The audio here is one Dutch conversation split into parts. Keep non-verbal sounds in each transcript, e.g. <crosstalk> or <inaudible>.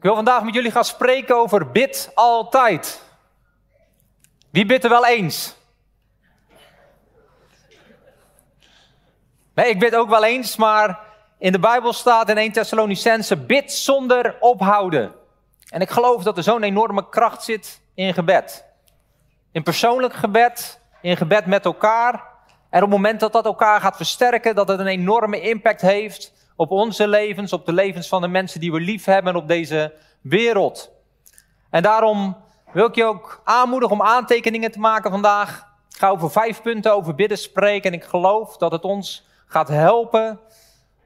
Ik wil vandaag met jullie gaan spreken over bid altijd. Wie bidt er wel eens? Nee, ik bid ook wel eens, maar in de Bijbel staat in 1 Thessalonicense, bid zonder ophouden. En ik geloof dat er zo'n enorme kracht zit in gebed. In persoonlijk gebed, in gebed met elkaar. En op het moment dat dat elkaar gaat versterken, dat het een enorme impact heeft op onze levens, op de levens van de mensen die we lief hebben en op deze wereld. En daarom wil ik je ook aanmoedigen om aantekeningen te maken vandaag. Ik ga over vijf punten over bidden spreken en ik geloof dat het ons gaat helpen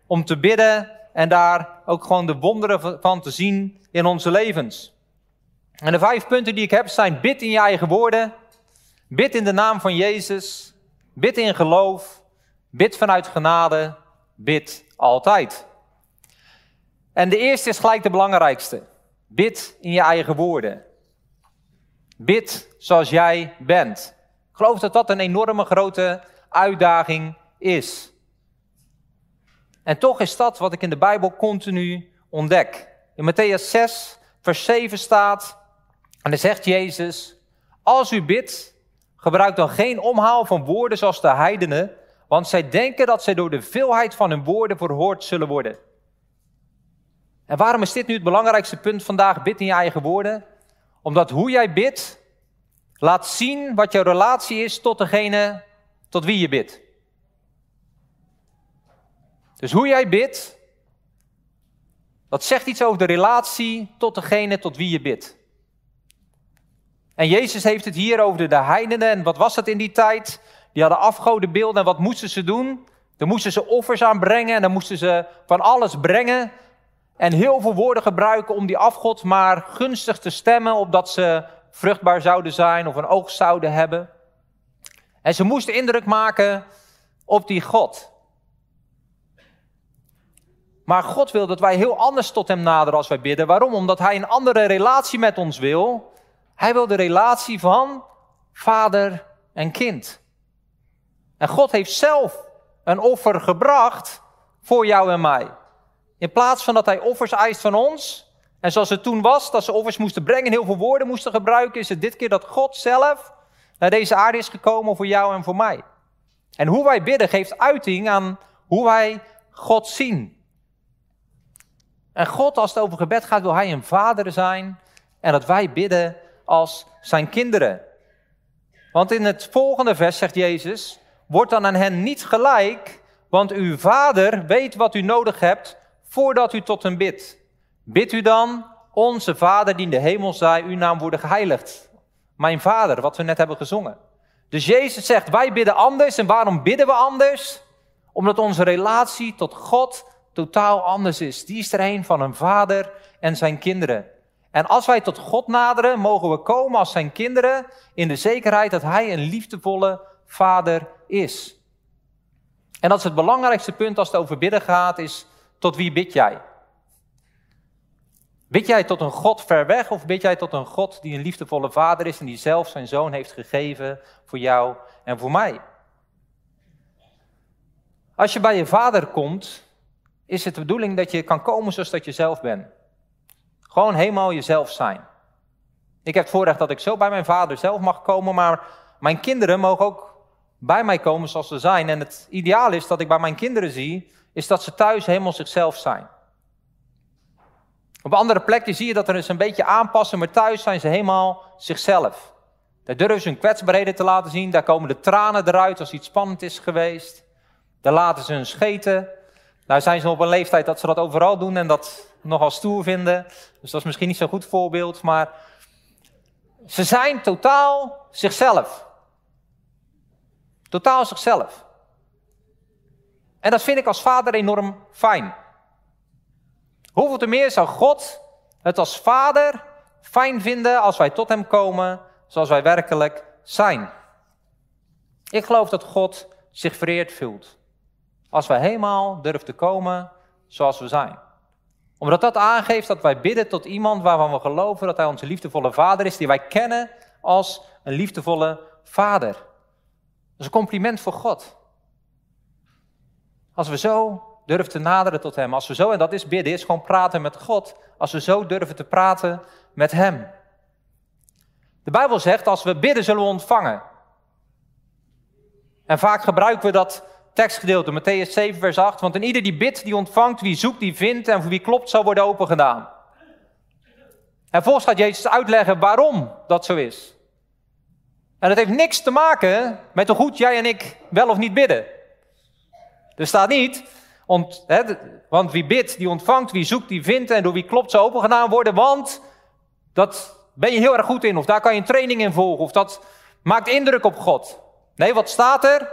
om te bidden en daar ook gewoon de wonderen van te zien in onze levens. En de vijf punten die ik heb zijn bid in je eigen woorden, bid in de naam van Jezus, bid in geloof, bid vanuit genade, bid altijd. En de eerste is gelijk de belangrijkste. Bid in je eigen woorden. Bid zoals jij bent. Ik geloof dat dat een enorme grote uitdaging is. En toch is dat wat ik in de Bijbel continu ontdek. In Matthäus 6, vers 7 staat, en dan zegt Jezus, als u bidt, gebruik dan geen omhaal van woorden zoals de heidenen, want zij denken dat zij door de veelheid van hun woorden verhoord zullen worden. En waarom is dit nu het belangrijkste punt vandaag, bid in je eigen woorden? Omdat hoe jij bidt, laat zien wat jouw relatie is tot degene tot wie je bidt. Dus hoe jij bidt, dat zegt iets over de relatie tot degene tot wie je bidt. En Jezus heeft het hier over de heidenen. En wat was dat in die tijd? Die hadden afgodenbeelden. En wat moesten ze doen? Dan moesten ze offers aanbrengen. En dan moesten ze van alles brengen. En heel veel woorden gebruiken om die afgod maar gunstig te stemmen. Opdat ze vruchtbaar zouden zijn of een oogst zouden hebben. En ze moesten indruk maken op die God. Maar God wil dat wij heel anders tot Hem naderen als wij bidden. Waarom? Omdat Hij een andere relatie met ons wil. Hij wil de relatie van vader en kind. En God heeft zelf een offer gebracht voor jou en mij. In plaats van dat Hij offers eist van ons. En zoals het toen was, dat ze offers moesten brengen en heel veel woorden moesten gebruiken, is het dit keer dat God zelf naar deze aarde is gekomen voor jou en voor mij. En hoe wij bidden geeft uiting aan hoe wij God zien. En God, als het over gebed gaat, wil Hij een vader zijn. En dat wij bidden als zijn kinderen. Want in het volgende vers zegt Jezus: Word dan aan hen niet gelijk, want uw vader weet wat u nodig hebt voordat u tot hem bidt. Bid u dan, onze vader die in de hemel zij, uw naam worden geheiligd. Mijn vader, wat we net hebben gezongen. Dus Jezus zegt, wij bidden anders. En waarom bidden we anders? Omdat onze relatie tot God totaal anders is. Die is er een van een vader en zijn kinderen. En als wij tot God naderen, mogen we komen als zijn kinderen in de zekerheid dat hij een liefdevolle vader is. En dat is het belangrijkste punt als het over bidden gaat, is tot wie bid jij? Bid jij tot een God ver weg of bid jij tot een God die een liefdevolle vader is en die zelf zijn zoon heeft gegeven voor jou en voor mij? Als je bij je vader komt, is het de bedoeling dat je kan komen zoals dat je zelf bent. Gewoon helemaal jezelf zijn. Ik heb het voorrecht dat ik zo bij mijn vader zelf mag komen, maar mijn kinderen mogen ook bij mij komen zoals ze zijn. En het ideaal is dat ik bij mijn kinderen zie, is dat ze thuis helemaal zichzelf zijn. Op andere plekken zie je dat er eens een beetje aanpassen, maar thuis zijn ze helemaal zichzelf. Daar durven ze hun kwetsbaarheden te laten zien, daar komen de tranen eruit als iets spannend is geweest. Daar laten ze hun scheten. Nou zijn ze op een leeftijd dat ze dat overal doen en dat nogal stoer vinden. Dus dat is misschien niet zo'n goed voorbeeld, maar ze zijn totaal zichzelf. Totaal zichzelf. En dat vind ik als vader enorm fijn. Hoeveel te meer zou God het als vader fijn vinden als wij tot hem komen zoals wij werkelijk zijn. Ik geloof dat God zich vereerd voelt als wij helemaal durven te komen zoals we zijn. Omdat dat aangeeft dat wij bidden tot iemand waarvan we geloven dat hij onze liefdevolle vader is, die wij kennen als een liefdevolle vader. Is een compliment voor God. Als we zo durven te naderen tot Hem. Als we zo, en dat is bidden, is gewoon praten met God. Als we zo durven te praten met Hem. De Bijbel zegt, als we bidden zullen we ontvangen. En vaak gebruiken we dat tekstgedeelte, Matthäus 7, vers 8. Want in ieder die bidt, die ontvangt, wie zoekt, die vindt en voor wie klopt, zal worden opengedaan. En volgens gaat Jezus uitleggen waarom dat zo is. En dat heeft niks te maken met hoe goed jij en ik wel of niet bidden. Er staat niet, want, hè, want wie bidt, die ontvangt, wie zoekt, die vindt en door wie klopt, zal opengedaan worden. Want dat ben je heel erg goed in, of daar kan je een training in volgen, of dat maakt indruk op God. Nee, wat staat er?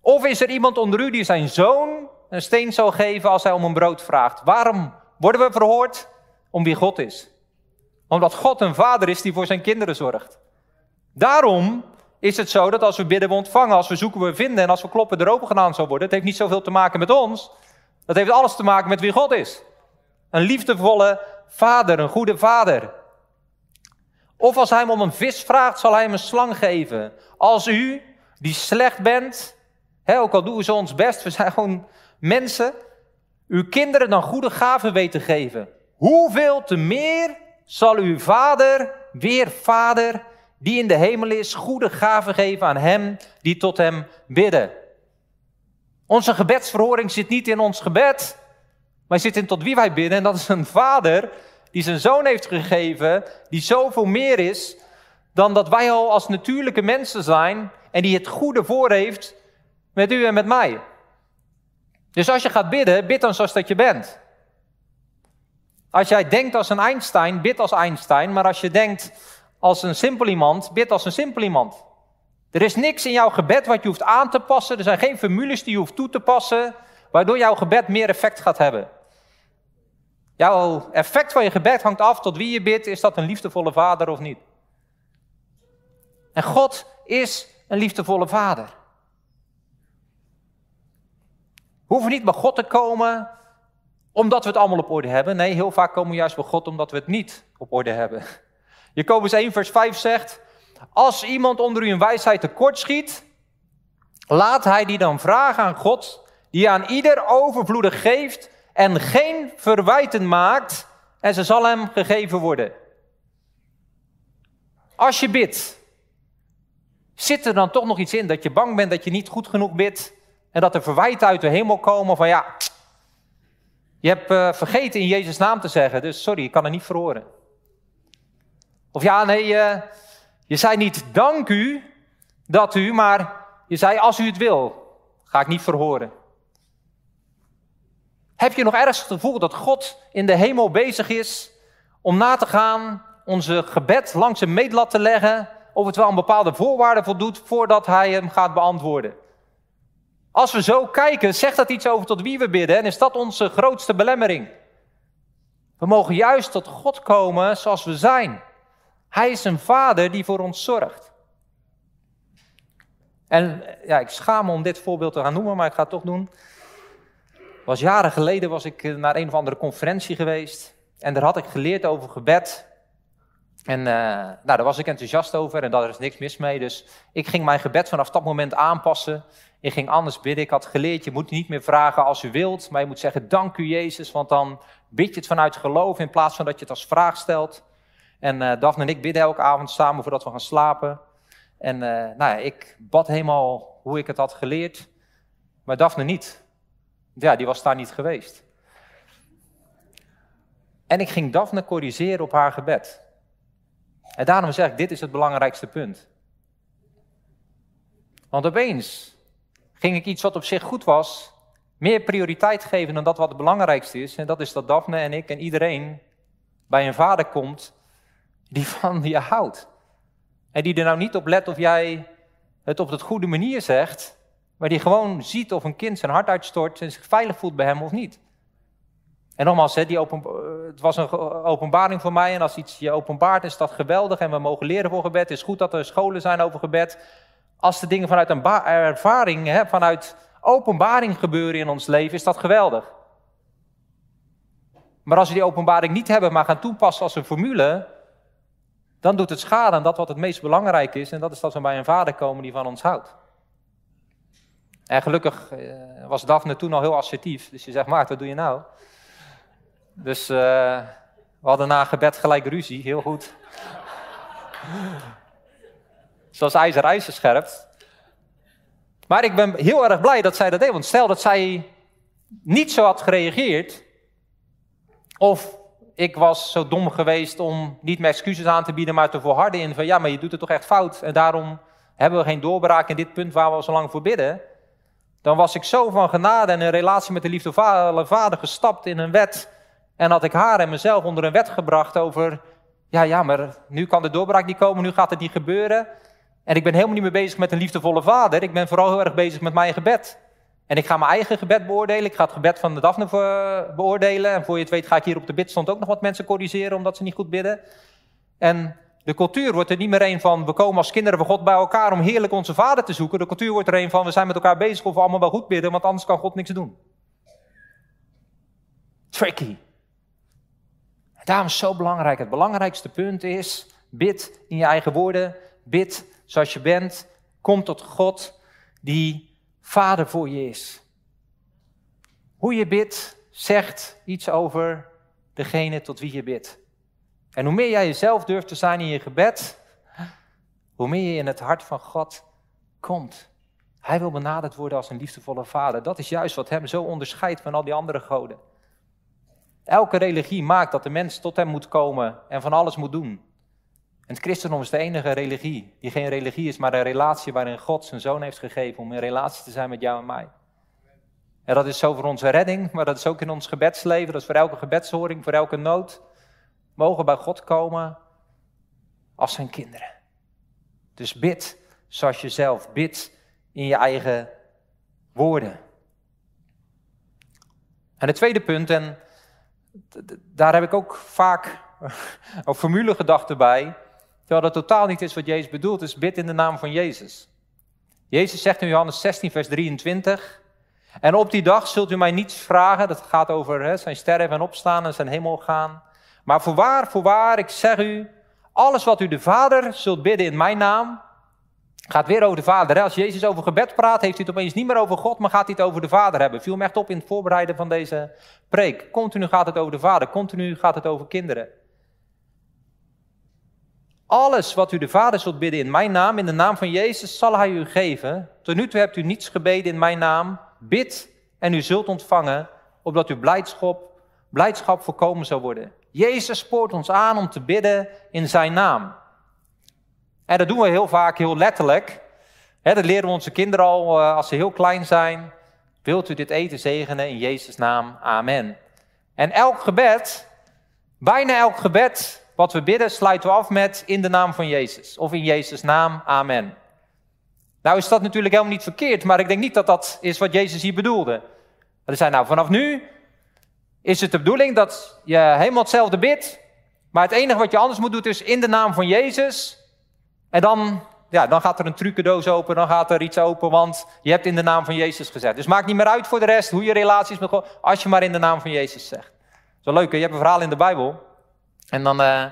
Of is er iemand onder u die zijn zoon een steen zal geven als hij om een brood vraagt? Waarom worden we verhoord? Om wie God is. Omdat God een vader is die voor zijn kinderen zorgt. Daarom is het zo dat als we bidden we ontvangen, als we zoeken we vinden en als we kloppen er open gedaan zal worden. Het heeft niet zoveel te maken met ons. Dat heeft alles te maken met wie God is. Een liefdevolle vader, een goede vader. Of als hij hem om een vis vraagt, zal hij hem een slang geven. Als u, die slecht bent, hè, ook al doen ze ons best, we zijn gewoon mensen, uw kinderen dan goede gaven weten geven. Hoeveel te meer zal uw vader, weer vader, die in de hemel is, goede gaven geven aan hem die tot hem bidden. Onze gebedsverhoring zit niet in ons gebed, maar zit in tot wie wij bidden. En dat is een vader die zijn zoon heeft gegeven, die zoveel meer is dan dat wij al als natuurlijke mensen zijn en die het goede voor heeft met u en met mij. Dus als je gaat bidden, bid dan zoals dat je bent. Als jij denkt als een Einstein, bid als Einstein. Maar als je denkt als een simpel iemand, bid als een simpel iemand. Er is niks in jouw gebed wat je hoeft aan te passen. Er zijn geen formules die je hoeft toe te passen, waardoor jouw gebed meer effect gaat hebben. Jouw effect van je gebed hangt af tot wie je bidt. Is dat een liefdevolle vader of niet? En God is een liefdevolle vader. We hoeven niet bij God te komen omdat we het allemaal op orde hebben. Nee, heel vaak komen we juist bij God omdat we het niet op orde hebben. Jacobus 1, vers 5 zegt: Als iemand onder u een wijsheid tekort schiet, laat hij die dan vragen aan God, die aan ieder overvloedig geeft en geen verwijten maakt, en ze zal hem gegeven worden. Als je bidt, zit er dan toch nog iets in dat je bang bent dat je niet goed genoeg bidt en dat er verwijten uit de hemel komen van ja, je hebt uh, vergeten in Jezus naam te zeggen, dus sorry, ik kan er niet voor. Of ja, nee, uh, je zei niet dank u dat u, maar je zei als u het wil, ga ik niet verhoren. Heb je nog ergens het gevoel dat God in de hemel bezig is om na te gaan, onze gebed langs een meetlat te leggen, of het wel aan bepaalde voorwaarden voldoet voordat hij hem gaat beantwoorden? Als we zo kijken, zegt dat iets over tot wie we bidden en is dat onze grootste belemmering. We mogen juist tot God komen zoals we zijn. Hij is een vader die voor ons zorgt. En ja, ik schaam me om dit voorbeeld te gaan noemen, maar ik ga het toch doen. Was jaren geleden was ik naar een of andere conferentie geweest. En daar had ik geleerd over gebed. En uh, nou, daar was ik enthousiast over en daar is niks mis mee. Dus ik ging mijn gebed vanaf dat moment aanpassen. Ik ging anders bidden. Ik had geleerd, je moet niet meer vragen als u wilt. Maar je moet zeggen, dank u Jezus. Want dan bid je het vanuit geloof in plaats van dat je het als vraag stelt. En uh, Daphne en ik bidden elke avond samen voordat we gaan slapen. En uh, nou ja, ik bad helemaal hoe ik het had geleerd. Maar Daphne niet. Ja, die was daar niet geweest. En ik ging Daphne corrigeren op haar gebed. En daarom zeg ik, dit is het belangrijkste punt. Want opeens ging ik iets wat op zich goed was, meer prioriteit geven dan dat wat het belangrijkste is. En dat is dat Daphne en ik en iedereen bij een vader komt die van je houdt. En die er nou niet op let of jij het op de goede manier zegt, maar die gewoon ziet of een kind zijn hart uitstort en zich veilig voelt bij hem of niet. En nogmaals, die open, het was een openbaring voor mij en als iets je openbaart is dat geweldig en we mogen leren voor gebed. Het is goed dat er scholen zijn over gebed. Als de dingen vanuit een ervaring, hè, vanuit openbaring gebeuren in ons leven, is dat geweldig. Maar als we die openbaring niet hebben, maar gaan toepassen als een formule, dan doet het schade aan dat wat het meest belangrijk is. En dat is dat we bij een vader komen die van ons houdt. En gelukkig eh, was Daphne toen al heel assertief. Dus je zegt, Maart, wat doe je nou? Dus uh, we hadden na gebed gelijk ruzie, heel goed. <laughs> Zoals ijzer ijzer scherpt. Maar ik ben heel erg blij dat zij dat deed. Want stel dat zij niet zo had gereageerd. Of ik was zo dom geweest om niet meer excuses aan te bieden, maar te volharden in van ja, maar je doet het toch echt fout. En daarom hebben we geen doorbraak in dit punt waar we al zo lang voor bidden. Dan was ik zo van genade en een relatie met de liefdevolle vader gestapt in een wet. En had ik haar en mezelf onder een wet gebracht over, ja, ja, maar nu kan de doorbraak niet komen, nu gaat het niet gebeuren. En ik ben helemaal niet meer bezig met een liefdevolle vader. Ik ben vooral heel erg bezig met mijn gebed. En ik ga mijn eigen gebed beoordelen. Ik ga het gebed van de Daphne beoordelen. En voor je het weet ga ik hier op de bidstond ook nog wat mensen corrigeren omdat ze niet goed bidden. En de cultuur wordt er niet meer een van, we komen als kinderen van God bij elkaar om heerlijk onze vader te zoeken. De cultuur wordt er een van, we zijn met elkaar bezig of we allemaal wel goed bidden, want anders kan God niks doen. Tricky. Daarom is het zo belangrijk. Het belangrijkste punt is, bid in je eigen woorden, bid zoals je bent, kom tot God die vader voor je is. Hoe je bidt, zegt iets over degene tot wie je bidt. En hoe meer jij jezelf durft te zijn in je gebed, hoe meer je in het hart van God komt. Hij wil benaderd worden als een liefdevolle vader. Dat is juist wat hem zo onderscheidt van al die andere goden. Elke religie maakt dat de mens tot hem moet komen en van alles moet doen. En het christendom is de enige religie die geen religie is, maar een relatie waarin God zijn zoon heeft gegeven om in relatie te zijn met jou en mij. En dat is zo voor onze redding, maar dat is ook in ons gebedsleven, dat is voor elke gebedshoring, voor elke nood. Mogen bij God komen als zijn kinderen. Dus bid zoals jezelf, bid in je eigen woorden. En het tweede punt, en daar heb ik ook vaak <laughs> een formulegedachten bij, Terwijl dat totaal niet is wat Jezus bedoelt, is bid in de naam van Jezus. Jezus zegt in Johannes 16, vers 23. En op die dag zult u mij niets vragen. Dat gaat over hè, zijn sterven en opstaan en zijn hemel gaan. Maar voorwaar, voorwaar, ik zeg u, alles wat u de Vader zult bidden in mijn naam, gaat weer over de Vader. Als Jezus over gebed praat, heeft hij het opeens niet meer over God, maar gaat hij het over de Vader hebben. Viel me echt op in het voorbereiden van deze preek. Continu gaat het over de Vader, continu gaat het over kinderen. Alles wat u de Vader zult bidden in mijn naam, in de naam van Jezus, zal hij u geven. Tot nu toe hebt u niets gebeden in mijn naam. Bid en u zult ontvangen, opdat uw blijdschap, blijdschap voorkomen zal worden. Jezus spoort ons aan om te bidden in zijn naam. En dat doen we heel vaak heel letterlijk. dat leren we onze kinderen al eh, als ze heel klein zijn. Wilt u dit eten zegenen in Jezus' naam? Amen. En elk gebed, bijna elk gebed, wat we bidden sluiten we af met in de naam van Jezus. Of in Jezus' naam, amen. Nou is dat natuurlijk helemaal niet verkeerd, maar ik denk niet dat dat is wat Jezus hier bedoelde. Er zijn nou vanaf nu is het de bedoeling dat je helemaal hetzelfde bidt, maar het enige wat je anders moet doen is in de naam van Jezus. En dan, ja, dan gaat er een trucendoos open, dan gaat er iets open, want je hebt in de naam van Jezus gezegd. Dus maakt niet meer uit voor de rest hoe je relaties met God, als je maar in de naam van Jezus zegt. Zo leuk, je hebt een verhaal in de Bijbel. En dan uh,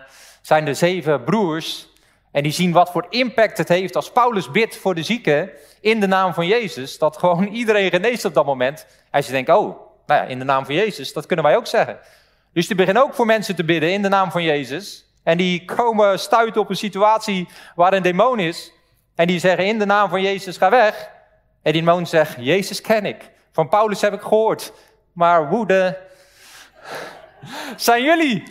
zijn er zeven broers. En die zien wat voor impact het heeft als Paulus bidt voor de zieken in de naam van Jezus. Dat gewoon <laughs> iedereen geneest op dat moment. En ze denken, oh, nou ja, in de naam van Jezus, dat kunnen wij ook zeggen. Dus die beginnen ook voor mensen te bidden in de naam van Jezus. En die komen stuiten op een situatie waar een demon is. En die zeggen in de naam van Jezus, ga weg. En die demon zegt, Jezus ken ik. Van Paulus heb ik gehoord. Maar woede <laughs> zijn jullie.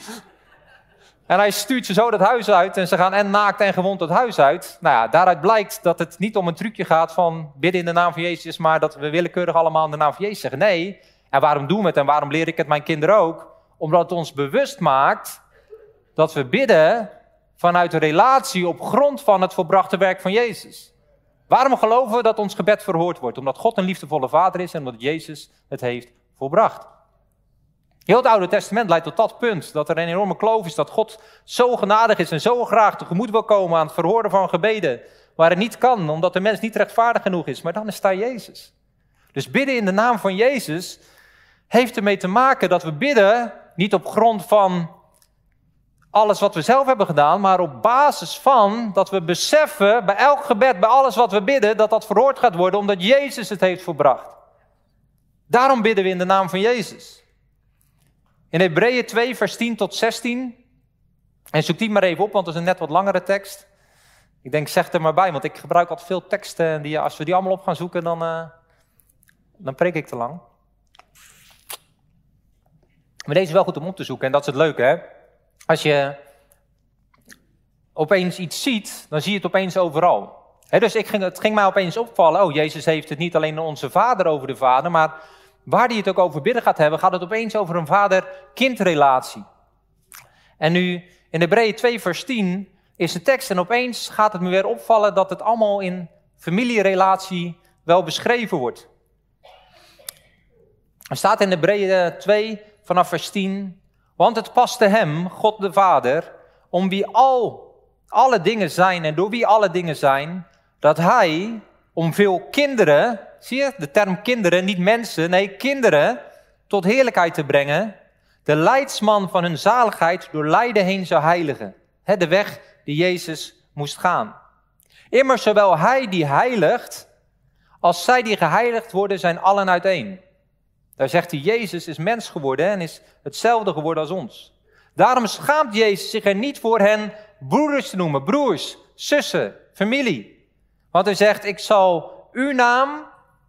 En hij stuurt ze zo dat huis uit en ze gaan en naakt en gewond het huis uit. Nou ja, daaruit blijkt dat het niet om een trucje gaat van bidden in de naam van Jezus, maar dat we willekeurig allemaal in de naam van Jezus zeggen. Nee, en waarom doen we het en waarom leer ik het mijn kinderen ook? Omdat het ons bewust maakt dat we bidden vanuit een relatie op grond van het volbrachte werk van Jezus. Waarom geloven we dat ons gebed verhoord wordt? Omdat God een liefdevolle vader is en omdat Jezus het heeft volbracht. Heel het Oude Testament leidt tot dat punt, dat er een enorme kloof is, dat God zo genadig is en zo graag tegemoet wil komen aan het verhoren van gebeden, waar het niet kan, omdat de mens niet rechtvaardig genoeg is. Maar dan is daar Jezus. Dus bidden in de naam van Jezus heeft ermee te maken dat we bidden niet op grond van alles wat we zelf hebben gedaan, maar op basis van dat we beseffen bij elk gebed, bij alles wat we bidden, dat dat verhoord gaat worden omdat Jezus het heeft volbracht. Daarom bidden we in de naam van Jezus. In Hebreeën 2, vers 10 tot 16. En zoek die maar even op, want dat is een net wat langere tekst. Ik denk, zeg er maar bij, want ik gebruik altijd veel teksten. Die, als we die allemaal op gaan zoeken, dan, uh, dan preek ik te lang. Maar deze is wel goed om op te zoeken en dat is het leuke, hè? Als je opeens iets ziet, dan zie je het opeens overal. dus ik ging, het ging mij opeens opvallen, oh, Jezus heeft het niet alleen onze vader over de vader, maar waar hij het ook over bidden gaat hebben, gaat het opeens over een vader-kindrelatie. En nu in Hebreeën 2 vers 10 is de tekst en opeens gaat het me weer opvallen dat het allemaal in familierelatie wel beschreven wordt. Er staat in Hebreeën 2 vanaf vers 10, want het paste hem, God de Vader, om wie al alle dingen zijn en door wie alle dingen zijn, dat hij om veel kinderen, zie je de term kinderen, niet mensen, nee kinderen, tot heerlijkheid te brengen, de leidsman van hun zaligheid door lijden heen zou heiligen. de weg die Jezus moest gaan. Immers zowel hij die heiligt, als zij die geheiligd worden, zijn allen uiteen. Daar zegt hij, Jezus is mens geworden en is hetzelfde geworden als ons. Daarom schaamt Jezus zich er niet voor hen broeders te noemen, broers, zussen, familie. Want hij zegt, ik zal uw naam,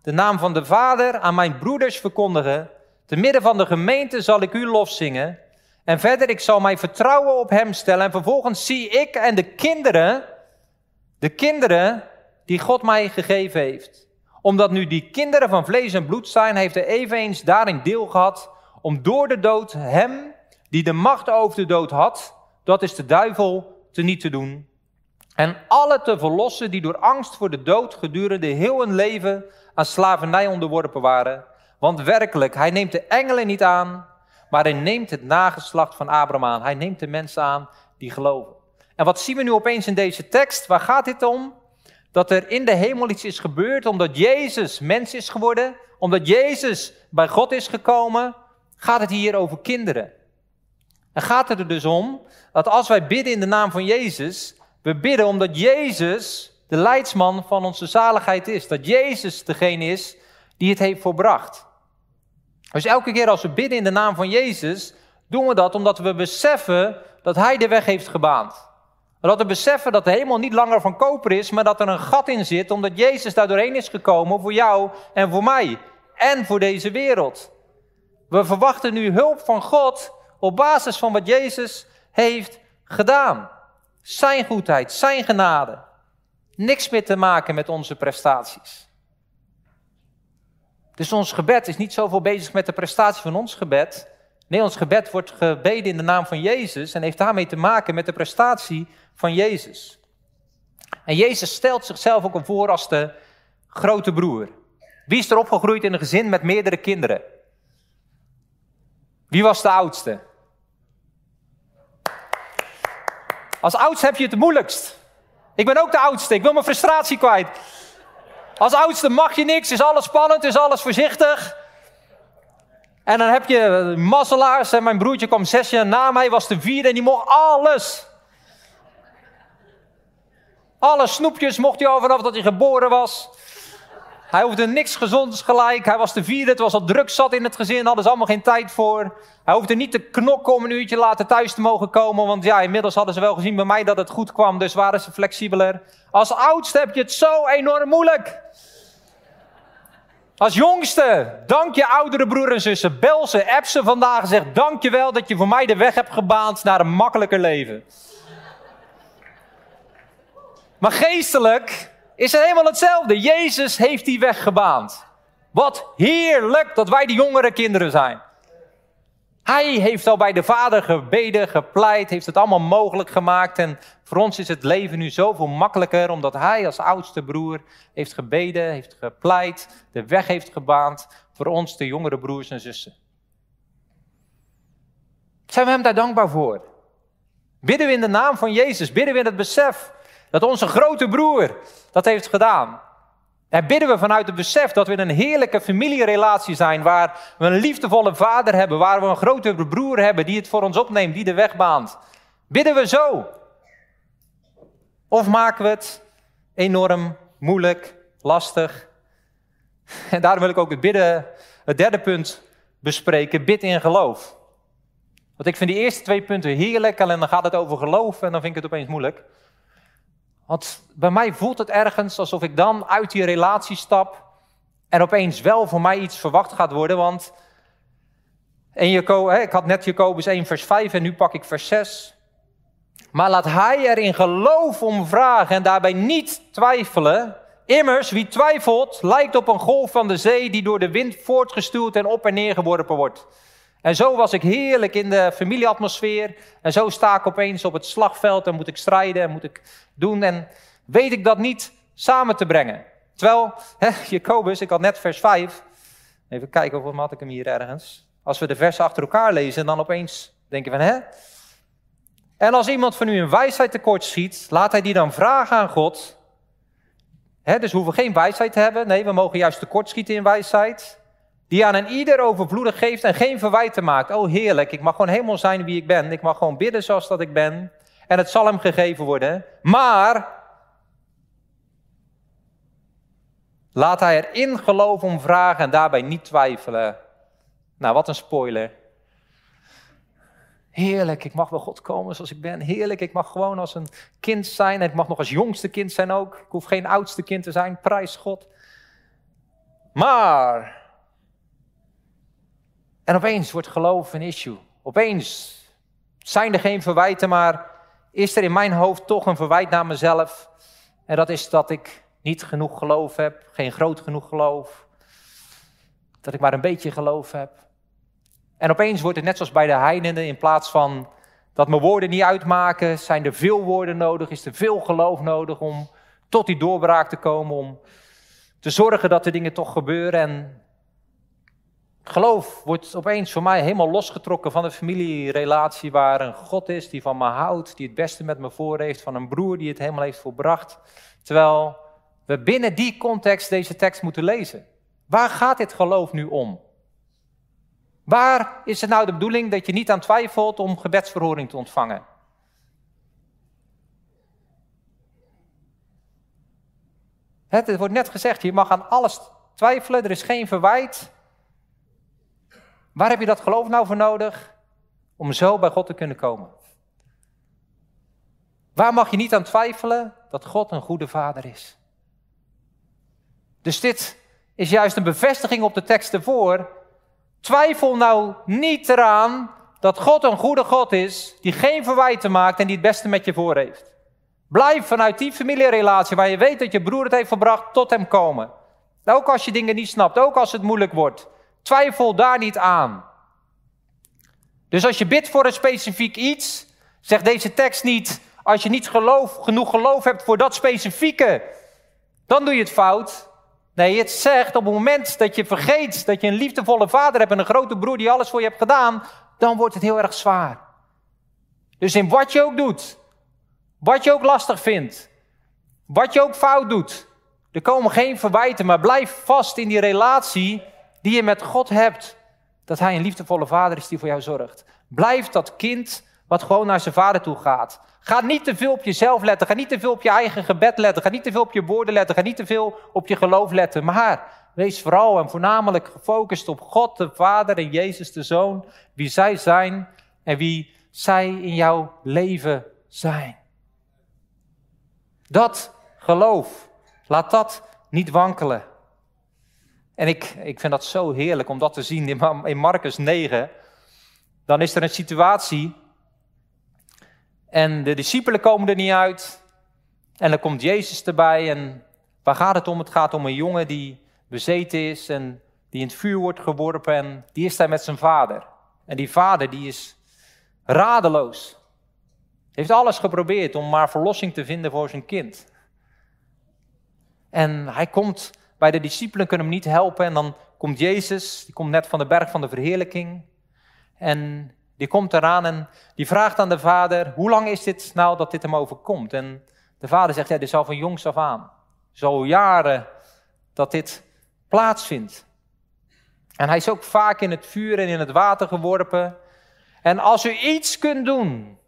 de naam van de Vader, aan mijn broeders verkondigen. Te midden van de gemeente zal ik u lof zingen. En verder, ik zal mijn vertrouwen op hem stellen. En vervolgens zie ik en de kinderen, de kinderen die God mij gegeven heeft. Omdat nu die kinderen van vlees en bloed zijn, heeft hij eveneens daarin deel gehad om door de dood hem, die de macht over de dood had, dat is de duivel, te niet te doen. En alle te verlossen die door angst voor de dood gedurende heel hun leven aan slavernij onderworpen waren. Want werkelijk, hij neemt de engelen niet aan, maar hij neemt het nageslacht van Abraham aan. Hij neemt de mensen aan die geloven. En wat zien we nu opeens in deze tekst? Waar gaat dit om? Dat er in de hemel iets is gebeurd omdat Jezus mens is geworden, omdat Jezus bij God is gekomen, gaat het hier over kinderen. En gaat het er dus om dat als wij bidden in de naam van Jezus, we bidden omdat Jezus de leidsman van onze zaligheid is. Dat Jezus degene is die het heeft volbracht. Dus elke keer als we bidden in de naam van Jezus, doen we dat omdat we beseffen dat Hij de weg heeft gebaand. Dat we beseffen dat de hemel niet langer van koper is, maar dat er een gat in zit, omdat Jezus daar doorheen is gekomen voor jou en voor mij en voor deze wereld. We verwachten nu hulp van God op basis van wat Jezus heeft gedaan. Zijn goedheid, zijn genade. Niks meer te maken met onze prestaties. Dus ons gebed is niet zoveel bezig met de prestatie van ons gebed. Nee, ons gebed wordt gebeden in de naam van Jezus en heeft daarmee te maken met de prestatie van Jezus. En Jezus stelt zichzelf ook voor als de grote broer. Wie is er opgegroeid in een gezin met meerdere kinderen? Wie was de oudste? Als oudste heb je het het moeilijkst. Ik ben ook de oudste, ik wil mijn frustratie kwijt. Als oudste mag je niks, is alles spannend, is alles voorzichtig. En dan heb je mazzelaars. En mijn broertje kwam zes jaar na mij, was de vierde en die mocht alles. Alle snoepjes mocht hij al vanaf dat hij geboren was. Hij hoefde niks gezonds gelijk. Hij was de vierde. Het was al druk zat in het gezin. Hadden ze allemaal geen tijd voor. Hij hoefde niet te knokken om een uurtje later thuis te mogen komen. Want ja, inmiddels hadden ze wel gezien bij mij dat het goed kwam. Dus waren ze flexibeler. Als oudste heb je het zo enorm moeilijk. Als jongste, dank je oudere broer en zussen. Bel ze, app ze vandaag en zeg dank je wel dat je voor mij de weg hebt gebaand naar een makkelijker leven. Maar geestelijk is het helemaal hetzelfde. Jezus heeft die weg gebaand. Wat heerlijk dat wij de jongere kinderen zijn. Hij heeft al bij de Vader gebeden, gepleit, heeft het allemaal mogelijk gemaakt. En voor ons is het leven nu zoveel makkelijker, omdat Hij als oudste broer heeft gebeden, heeft gepleit, de weg heeft gebaand voor ons, de jongere broers en zussen. Zijn we Hem daar dankbaar voor? Bidden we in de naam van Jezus, bidden we in het besef dat onze grote broer dat heeft gedaan. En bidden we vanuit het besef dat we in een heerlijke familierelatie zijn, waar we een liefdevolle vader hebben, waar we een grote broer hebben die het voor ons opneemt, die de weg baant. Bidden we zo? Of maken we het enorm moeilijk, lastig? <laughs> En daarom wil ik ook het bidden, het derde punt bespreken, bid in geloof. Want ik vind die eerste twee punten heerlijk, alleen dan gaat het over geloof en dan vind ik het opeens moeilijk. Want bij mij voelt het ergens alsof ik dan uit die relatie stap en opeens wel voor mij iets verwacht gaat worden. Want in Jacob, ik had net Jacobus 1 vers 5 en nu pak ik vers 6. Maar laat hij er in geloof om vragen en daarbij niet twijfelen. Immers, wie twijfelt, lijkt op een golf van de zee die door de wind voortgestuwd en op en neer geworpen wordt. En zo was ik heerlijk in de familieatmosfeer. En zo sta ik opeens op het slagveld en moet ik strijden en moet ik doen. En weet ik dat niet samen te brengen. Terwijl, <laughs> hè, Jacobus, ik had net vers 5. Even kijken, of had ik hem hier ergens? Als we de versen achter elkaar lezen, dan opeens denken van, hè? En als iemand van u een wijsheid tekort schiet, laat hij die dan vragen aan God. Hè, dus we hoeven geen wijsheid te hebben. Nee, we mogen juist tekort schieten in wijsheid. Die aan een ieder overvloedig geeft en geen verwijten maakt. Oh heerlijk, ik mag gewoon helemaal zijn wie ik ben. Ik mag gewoon bidden zoals dat ik ben. En het zal hem gegeven worden. Maar laat hij er in geloof om vragen en daarbij niet twijfelen. Nou, wat een spoiler. Heerlijk, ik mag bij God komen zoals ik ben. Heerlijk, ik mag gewoon als een kind zijn. En ik mag nog als jongste kind zijn ook. Ik hoef geen oudste kind te zijn, prijs God. Maar en opeens wordt geloof een issue. Opeens zijn er geen verwijten, maar is er in mijn hoofd toch een verwijt naar mezelf. En dat is dat ik niet genoeg geloof heb, geen groot genoeg geloof. Dat ik maar een beetje geloof heb. En opeens wordt het net zoals bij de heidenen, in plaats van dat mijn woorden niet uitmaken, zijn er veel woorden nodig, is er veel geloof nodig om tot die doorbraak te komen, om te zorgen dat de dingen toch gebeuren. En Geloof wordt opeens voor mij helemaal losgetrokken van de familierelatie waar een God is die van me houdt, die het beste met me voor heeft, van een broer die het helemaal heeft volbracht. Terwijl we binnen die context deze tekst moeten lezen. Waar gaat dit geloof nu om? Waar is het nou de bedoeling dat je niet aan twijfelt om gebedsverhoring te ontvangen? Het wordt net gezegd, je mag aan alles twijfelen, er is geen verwijt. Waar heb je dat geloof nou voor nodig? Om zo bij God te kunnen komen. Waar mag je niet aan twijfelen dat God een goede vader is? Dus dit is juist een bevestiging op de tekst ervoor. Twijfel nou niet eraan dat God een goede God is, die geen verwijten maakt en die het beste met je voor heeft. Blijf vanuit die familierelatie waar je weet dat je broer het heeft verbracht, tot hem komen. Ook als je dingen niet snapt, ook als het moeilijk wordt. Twijfel daar niet aan. Dus als je bidt voor een specifiek iets, zegt deze tekst niet, als je niet genoeg geloof hebt voor dat specifieke, dan doe je het fout. Nee, het zegt op het moment dat je vergeet dat je een liefdevolle vader hebt en een grote broer die alles voor je hebt gedaan, dan wordt het heel erg zwaar. Dus in wat je ook doet, wat je ook lastig vindt, wat je ook fout doet, er komen geen verwijten, maar blijf vast in die relatie die je met God hebt, dat Hij een liefdevolle vader is die voor jou zorgt. Blijf dat kind wat gewoon naar zijn vader toe gaat. Ga niet te veel op jezelf letten. Ga niet te veel op je eigen gebed letten. Ga niet te veel op je woorden letten. Ga niet te veel op je geloof letten. Maar wees vooral en voornamelijk gefocust op God, de Vader en Jezus, de Zoon. Wie zij zijn en wie zij in jouw leven zijn. Dat geloof, laat dat niet wankelen. En ik, ik vind dat zo heerlijk om dat te zien in Marcus 9. Dan is er een situatie en de discipelen komen er niet uit. En dan komt Jezus erbij en waar gaat het om? Het gaat om een jongen die bezeten is en die in het vuur wordt geworpen en die is daar met zijn vader. En die vader die is radeloos. Heeft alles geprobeerd om maar verlossing te vinden voor zijn kind. En hij komt bij de discipelen kunnen hem niet helpen. En dan komt Jezus, die komt net van de berg van de verheerlijking. En die komt eraan en die vraagt aan de vader, hoe lang is dit nou dat dit hem overkomt? En de vader zegt, ja, dit is al van jongs af aan. Zo jaren dat dit plaatsvindt. En hij is ook vaak in het vuur en in het water geworpen. En als u iets kunt doen,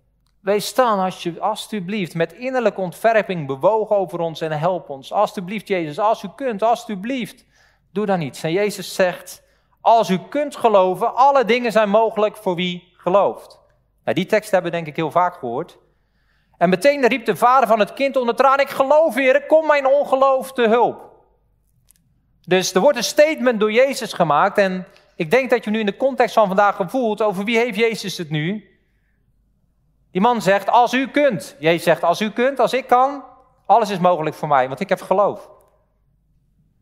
Wees staan alsjeblieft met innerlijke ontferping bewogen over ons en help ons. Alsjeblieft, Jezus, als u kunt, alsjeblieft. Doe dan niets. En Jezus zegt, als u kunt geloven, alle dingen zijn mogelijk voor wie gelooft. Nou, die tekst hebben we denk ik heel vaak gehoord. En meteen riep de vader van het kind onder traan, ik geloof Heer, kom mijn ongeloof te hulp. Dus er wordt een statement door Jezus gemaakt en ik denk dat je nu in de context van vandaag gevoelt over wie heeft Jezus het nu. Die man zegt, als u kunt. Jezus zegt, als u kunt, als ik kan, alles is mogelijk voor mij, want ik heb geloof.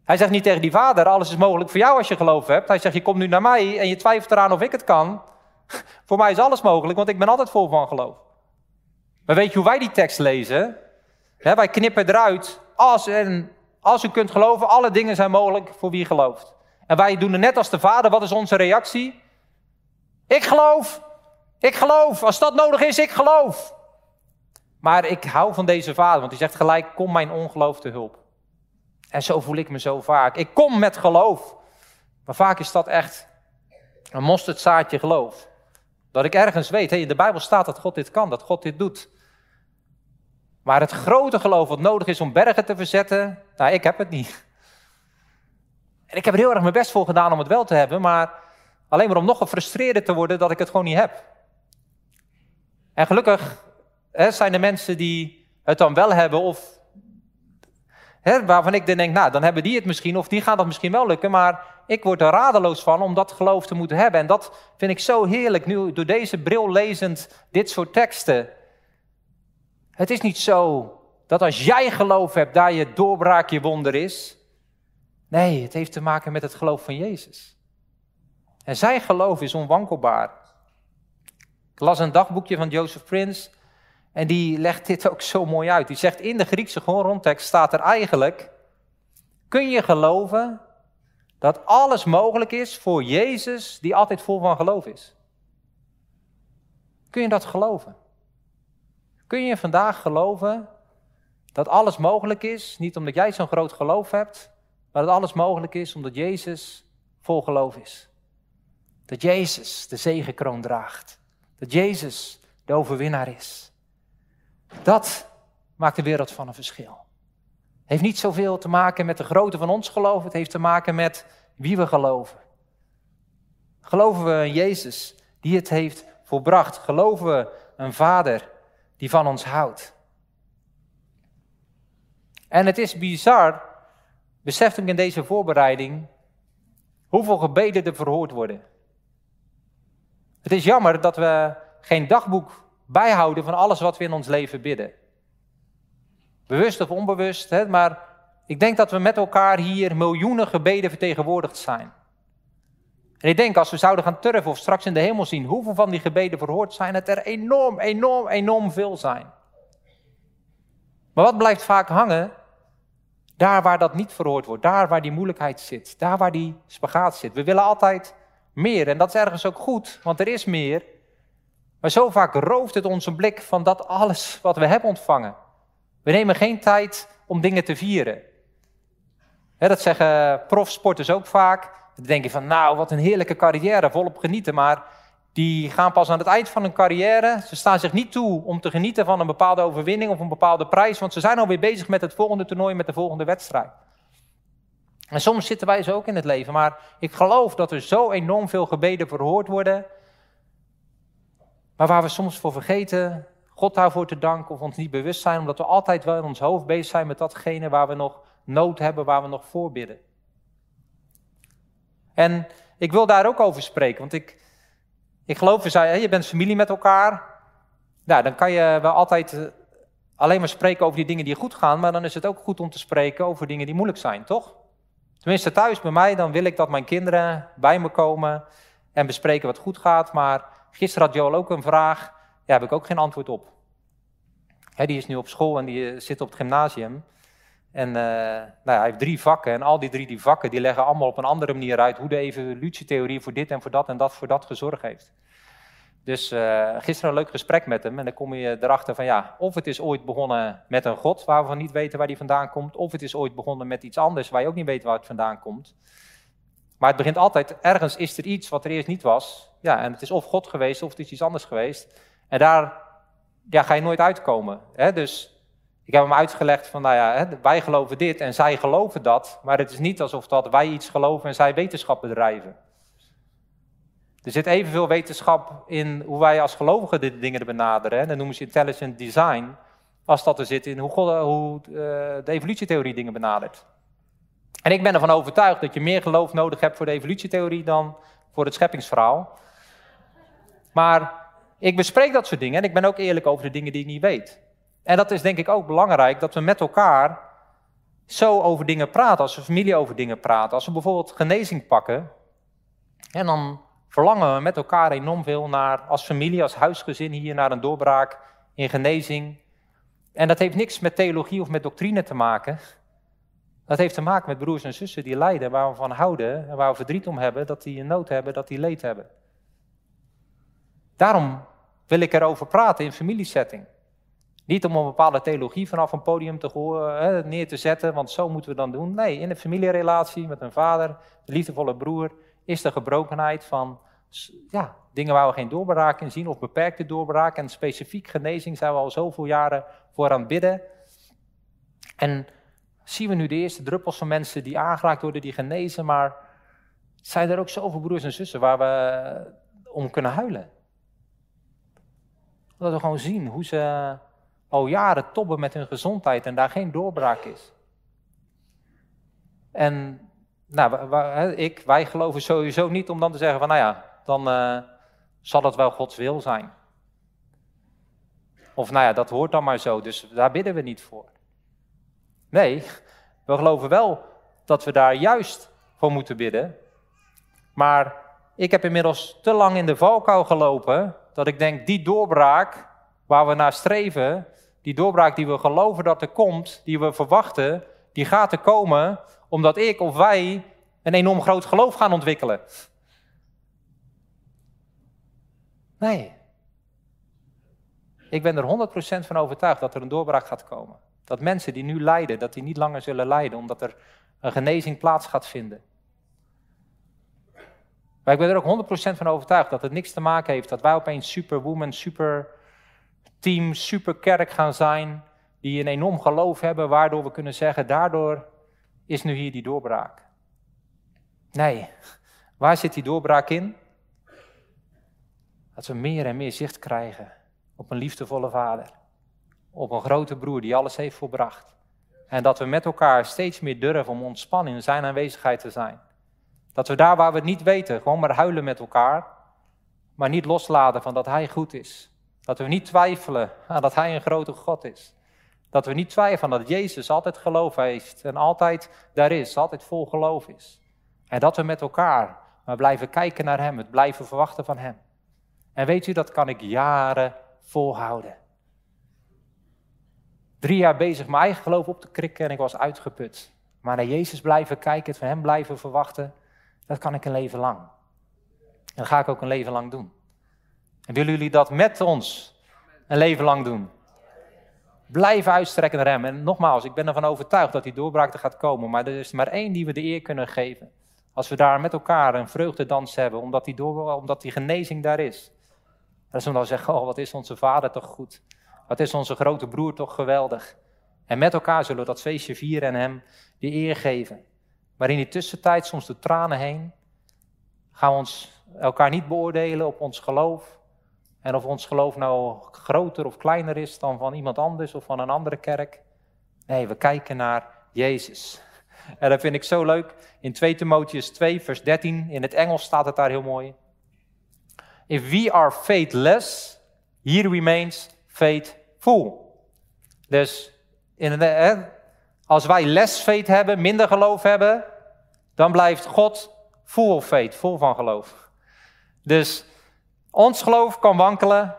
Hij zegt niet tegen die vader, alles is mogelijk voor jou als je geloof hebt. Hij zegt, je komt nu naar mij en je twijfelt eraan of ik het kan. <laughs> voor mij is alles mogelijk, want ik ben altijd vol van geloof. Maar weet je hoe wij die tekst lezen? wij knippen eruit, als, en, als u kunt geloven, alle dingen zijn mogelijk voor wie gelooft. En wij doen het net als de vader, wat is onze reactie? Ik geloof, ik geloof, als dat nodig is, ik geloof. Maar ik hou van deze vader, want hij zegt gelijk, kom mijn ongeloof te hulp. En zo voel ik me zo vaak. Ik kom met geloof. Maar vaak is dat echt een mosterdzaadje geloof. Dat ik ergens weet, hey, in de Bijbel staat dat God dit kan, dat God dit doet. Maar het grote geloof wat nodig is om bergen te verzetten, nou, ik heb het niet. En ik heb er heel erg mijn best voor gedaan om het wel te hebben, maar alleen maar om nog gefrustreerder te worden dat ik het gewoon niet heb. En gelukkig hè, zijn er mensen die het dan wel hebben of Hè, waarvan ik denk, nou, dan hebben die het misschien, of die gaat dat misschien wel lukken, maar ik word er radeloos van om dat geloof te moeten hebben. En dat vind ik zo heerlijk, nu door deze bril lezend dit soort teksten. Het is niet zo dat als jij geloof hebt, daar je doorbraak je wonder is. Nee, het heeft te maken met het geloof van Jezus. En zijn geloof is onwankelbaar. Ik las een dagboekje van Joseph Prince. En die legt dit ook zo mooi uit. Die zegt in de Griekse grondtekst staat er eigenlijk: kun je geloven dat alles mogelijk is voor Jezus die altijd vol van geloof is? Kun je dat geloven? Kun je vandaag geloven dat alles mogelijk is, niet omdat jij zo'n groot geloof hebt, maar dat alles mogelijk is omdat Jezus vol geloof is? Dat Jezus de zegenkroon draagt. Dat Jezus de overwinnaar is. Dat maakt de wereld van een verschil. Het heeft niet zoveel te maken met de grootte van ons geloof, het heeft te maken met wie we geloven. Geloven we in Jezus die het heeft volbracht? Geloven we een Vader die van ons houdt? En het is bizar, besef ik in deze voorbereiding, hoeveel gebeden er verhoord worden. Het is jammer dat we geen dagboek bijhouden van alles wat we in ons leven bidden. Bewust of onbewust, hè, maar ik denk dat we met elkaar hier miljoenen gebeden vertegenwoordigd zijn. En ik denk als we zouden gaan turven of straks in de hemel zien hoeveel van die gebeden verhoord zijn, dat er enorm, enorm, enorm veel zijn. Maar wat blijft vaak hangen? Daar waar dat niet verhoord wordt, daar waar die moeilijkheid zit, daar waar die spagaat zit. We willen altijd meer en dat is ergens ook goed, want er is meer. Maar zo vaak rooft het onze blik van dat alles wat we hebben ontvangen. We nemen geen tijd om dingen te vieren. dat zeggen profsporters ook vaak. Dan denk je van, nou, wat een heerlijke carrière, volop genieten. Maar die gaan pas aan het eind van hun carrière. Ze staan zich niet toe om te genieten van een bepaalde overwinning of een bepaalde prijs. Want ze zijn alweer bezig met het volgende toernooi, met de volgende wedstrijd. En soms zitten wij zo ook in het leven. Maar ik geloof dat er zo enorm veel gebeden verhoord worden. Maar waar we soms voor vergeten God daarvoor te danken of ons niet bewust zijn, omdat we altijd wel in ons hoofd bezig zijn met datgene waar we nog nood hebben, waar we nog voorbidden. En ik wil daar ook over spreken, want ik, ik geloof, we zei, je bent familie met elkaar. Nou, dan kan je wel altijd eh, alleen maar spreken over die dingen die goed gaan, maar dan is het ook goed om te spreken over dingen die moeilijk zijn, toch? Tenminste, thuis bij mij, dan wil ik dat mijn kinderen bij me komen en bespreken wat goed gaat, maar Gisteren had Joel ook een vraag, daar heb ik ook geen antwoord op. die is nu op school en die eh, zit op het gymnasium. En uh, nou ja, hij heeft drie vakken en al die drie die vakken die leggen allemaal op een andere manier uit hoe de evolutietheorie voor dit en voor dat en dat voor dat gezorgd heeft. Dus uh, gisteren een leuk gesprek met hem en dan kom je erachter van ja, of het is ooit begonnen met een God waar we niet weten waar die vandaan komt, of het is ooit begonnen met iets anders waar je ook niet weet waar het vandaan komt. Maar het begint altijd, ergens is er iets wat er eerst niet was. Ja, en het is of God geweest of het is iets anders geweest. En daar ja, ga je nooit uitkomen. Hè? Dus ik heb hem uitgelegd van, nou ja, hè, wij geloven dit en zij geloven dat, maar het is niet alsof dat wij iets geloven en zij wetenschap bedrijven. Er zit evenveel wetenschap in hoe wij als gelovigen de dingen benaderen. Hè? Dat noemen ze intelligent design. Als dat er zit in hoe, God, hoe uh, de evolutietheorie dingen benadert. En ik ben ervan overtuigd dat je meer geloof nodig hebt voor de evolutietheorie dan voor het scheppingsverhaal. Maar ik bespreek dat soort dingen en ik ben ook eerlijk over de dingen die ik niet weet. En dat is denk ik ook belangrijk dat we met elkaar zo over dingen praten, als we familie over dingen praten. Als we bijvoorbeeld genezing pakken, en dan verlangen we met elkaar enorm veel naar, als familie, als huisgezin hier, naar een doorbraak in genezing. En dat heeft niks met theologie of met doctrine te maken. Dat heeft te maken met broers en zussen die lijden, waar we van houden en waar we verdriet om hebben, dat die een nood hebben, dat die leed hebben. Daarom wil ik erover praten in familiesetting. Niet om een bepaalde theologie vanaf een podium te horen, neer te zetten, want zo moeten we dan doen. Nee, in een familierelatie met een vader, een liefdevolle broer, is de gebrokenheid van ja, dingen waar we geen doorbraak in zien, of beperkte doorbraak. En specifiek genezing zijn we al zoveel jaren voor aan het bidden. En zien we nu de eerste druppels van mensen die aangeraakt worden, die genezen, maar zijn er ook zoveel broers en zussen waar we om kunnen huilen. Dat we gewoon zien hoe ze al jaren tobben met hun gezondheid en daar geen doorbraak is. En nou, ik, wij geloven sowieso niet om dan te zeggen van, nou ja, dan uh, zal het wel Gods wil zijn. Of nou ja, dat hoort dan maar zo, dus daar bidden we niet voor. Nee, we geloven wel dat we daar juist voor moeten bidden. Maar ik heb inmiddels te lang in de valkuil gelopen dat ik denk, die doorbraak waar we naar streven, die doorbraak die we geloven dat er komt, die we verwachten, die gaat er komen omdat ik of wij een enorm groot geloof gaan ontwikkelen. Nee. Ik ben er 100% van overtuigd dat er een doorbraak gaat komen. Dat mensen die nu lijden, dat die niet langer zullen lijden, omdat er een genezing plaats gaat vinden. Maar ik ben er ook 100% van overtuigd dat het niks te maken heeft dat wij opeens superwoman, super team, super kerk gaan zijn, die een enorm geloof hebben, waardoor we kunnen zeggen, daardoor is nu hier die doorbraak. Nee, waar zit die doorbraak in? Dat we meer en meer zicht krijgen op een liefdevolle vader. Op een grote broer die alles heeft volbracht. En dat we met elkaar steeds meer durven om ontspannen in zijn aanwezigheid te zijn. Dat we daar waar we het niet weten, gewoon maar huilen met elkaar. Maar niet loslaten van dat hij goed is. Dat we niet twijfelen aan dat hij een grote God is. Dat we niet twijfelen dat Jezus altijd geloof heeft en altijd daar is, altijd vol geloof is. En dat we met elkaar maar blijven kijken naar Hem, het blijven verwachten van Hem. En weet u, dat kan ik jaren volhouden. Drie jaar bezig mijn eigen geloof op te krikken en ik was uitgeput. Maar naar Jezus blijven kijken, het van Hem blijven verwachten, dat kan ik een leven lang. En dat ga ik ook een leven lang doen. En willen jullie dat met ons een leven lang doen? Blijf uitstrekken naar Hem. En nogmaals, ik ben ervan overtuigd dat die doorbraak er gaat komen. Maar er is maar één die we de eer kunnen geven. Als we daar met elkaar een vreugdedans hebben, omdat die, door, omdat die genezing daar is. Dat is we zeggen, oh wat is onze vader toch goed. Wat is onze grote broer toch geweldig. En met elkaar zullen we dat feestje vieren en hem die eer geven. Maar in die tussentijd, soms de tranen heen, gaan we ons elkaar niet beoordelen op ons geloof. En of ons geloof nou groter of kleiner is dan van iemand anders of van een andere kerk. Nee, we kijken naar Jezus. En dat vind ik zo leuk. In 2 Timotheus 2, vers 13, in het Engels staat het daar heel mooi. If we are faithless, he remains faithful. Dus in de, als wij less faith hebben, minder geloof hebben, dan blijft God full faith, vol van geloof. Dus ons geloof kan wankelen.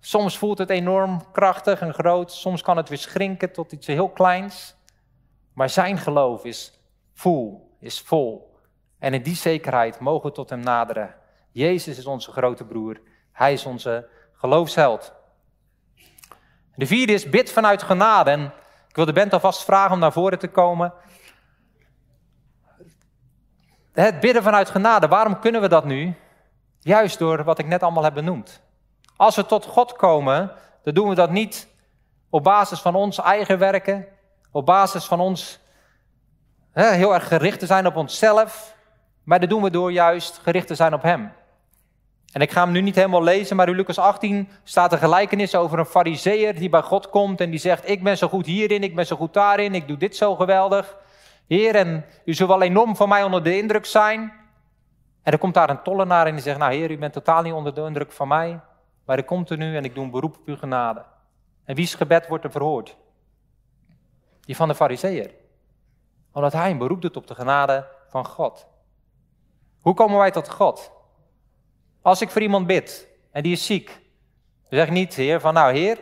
Soms voelt het enorm krachtig en groot. Soms kan het weer schrinken tot iets heel kleins. Maar zijn geloof is vol, is vol. En in die zekerheid mogen we tot hem naderen. Jezus is onze grote broer. Hij is onze geloofsheld. De vierde is bid vanuit genade. En ik wil de band alvast vragen om naar voren te komen. Het bidden vanuit genade, waarom kunnen we dat nu? Juist door wat ik net allemaal heb benoemd. Als we tot God komen, dan doen we dat niet op basis van ons eigen werken, op basis van ons hè, heel erg gericht te zijn op onszelf, maar dat doen we door juist gericht te zijn op Hem. En ik ga hem nu niet helemaal lezen, maar in Lucas 18 staat een gelijkenis over een fariseer die bij God komt en die zegt, ik ben zo goed hierin, ik ben zo goed daarin, ik doe dit zo geweldig. Heer, en u zult wel enorm van mij onder de indruk zijn. En er komt daar een tollenaar en die zegt, nou heer, u bent totaal niet onder de indruk van mij, maar ik kom er nu en ik doe een beroep op uw genade. En wie's gebed wordt er verhoord? Die van de fariseer. Omdat hij een beroep doet op de genade van God. Hoe komen wij tot God? Als ik voor iemand bid en die is ziek, dan zeg ik niet, heer, van nou heer,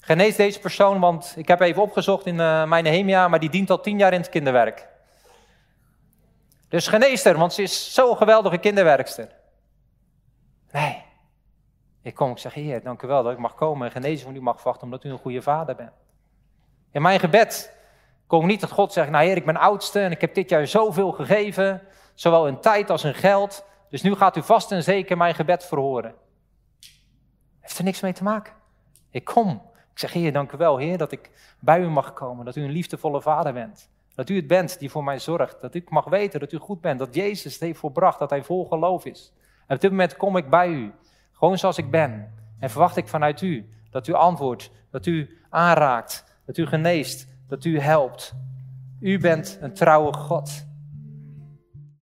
genees deze persoon, want ik heb even opgezocht in uh, mijn Nehemia, maar die dient al tien jaar in het kinderwerk. Dus genees haar, want ze is zo'n geweldige kinderwerkster. Nee. Ik kom, ik zeg, heer, dank u wel dat ik mag komen en genezen van u mag verwachten, omdat u een goede vader bent. In mijn gebed kom ik niet tot God zeggen, nou heer, ik ben oudste en ik heb dit jaar zoveel gegeven, zowel in tijd als in geld. Dus nu gaat u vast en zeker mijn gebed verhoren. Heeft er niks mee te maken. Ik kom. Ik zeg, Heer, dank u wel, Heer, dat ik bij u mag komen. Dat u een liefdevolle vader bent. Dat u het bent die voor mij zorgt. Dat ik mag weten dat u goed bent. Dat Jezus heeft volbracht. Dat hij vol geloof is. En op dit moment kom ik bij u. Gewoon zoals ik ben. En verwacht ik vanuit u dat u antwoordt. Dat u aanraakt. Dat u geneest. Dat u helpt. U bent een trouwe God.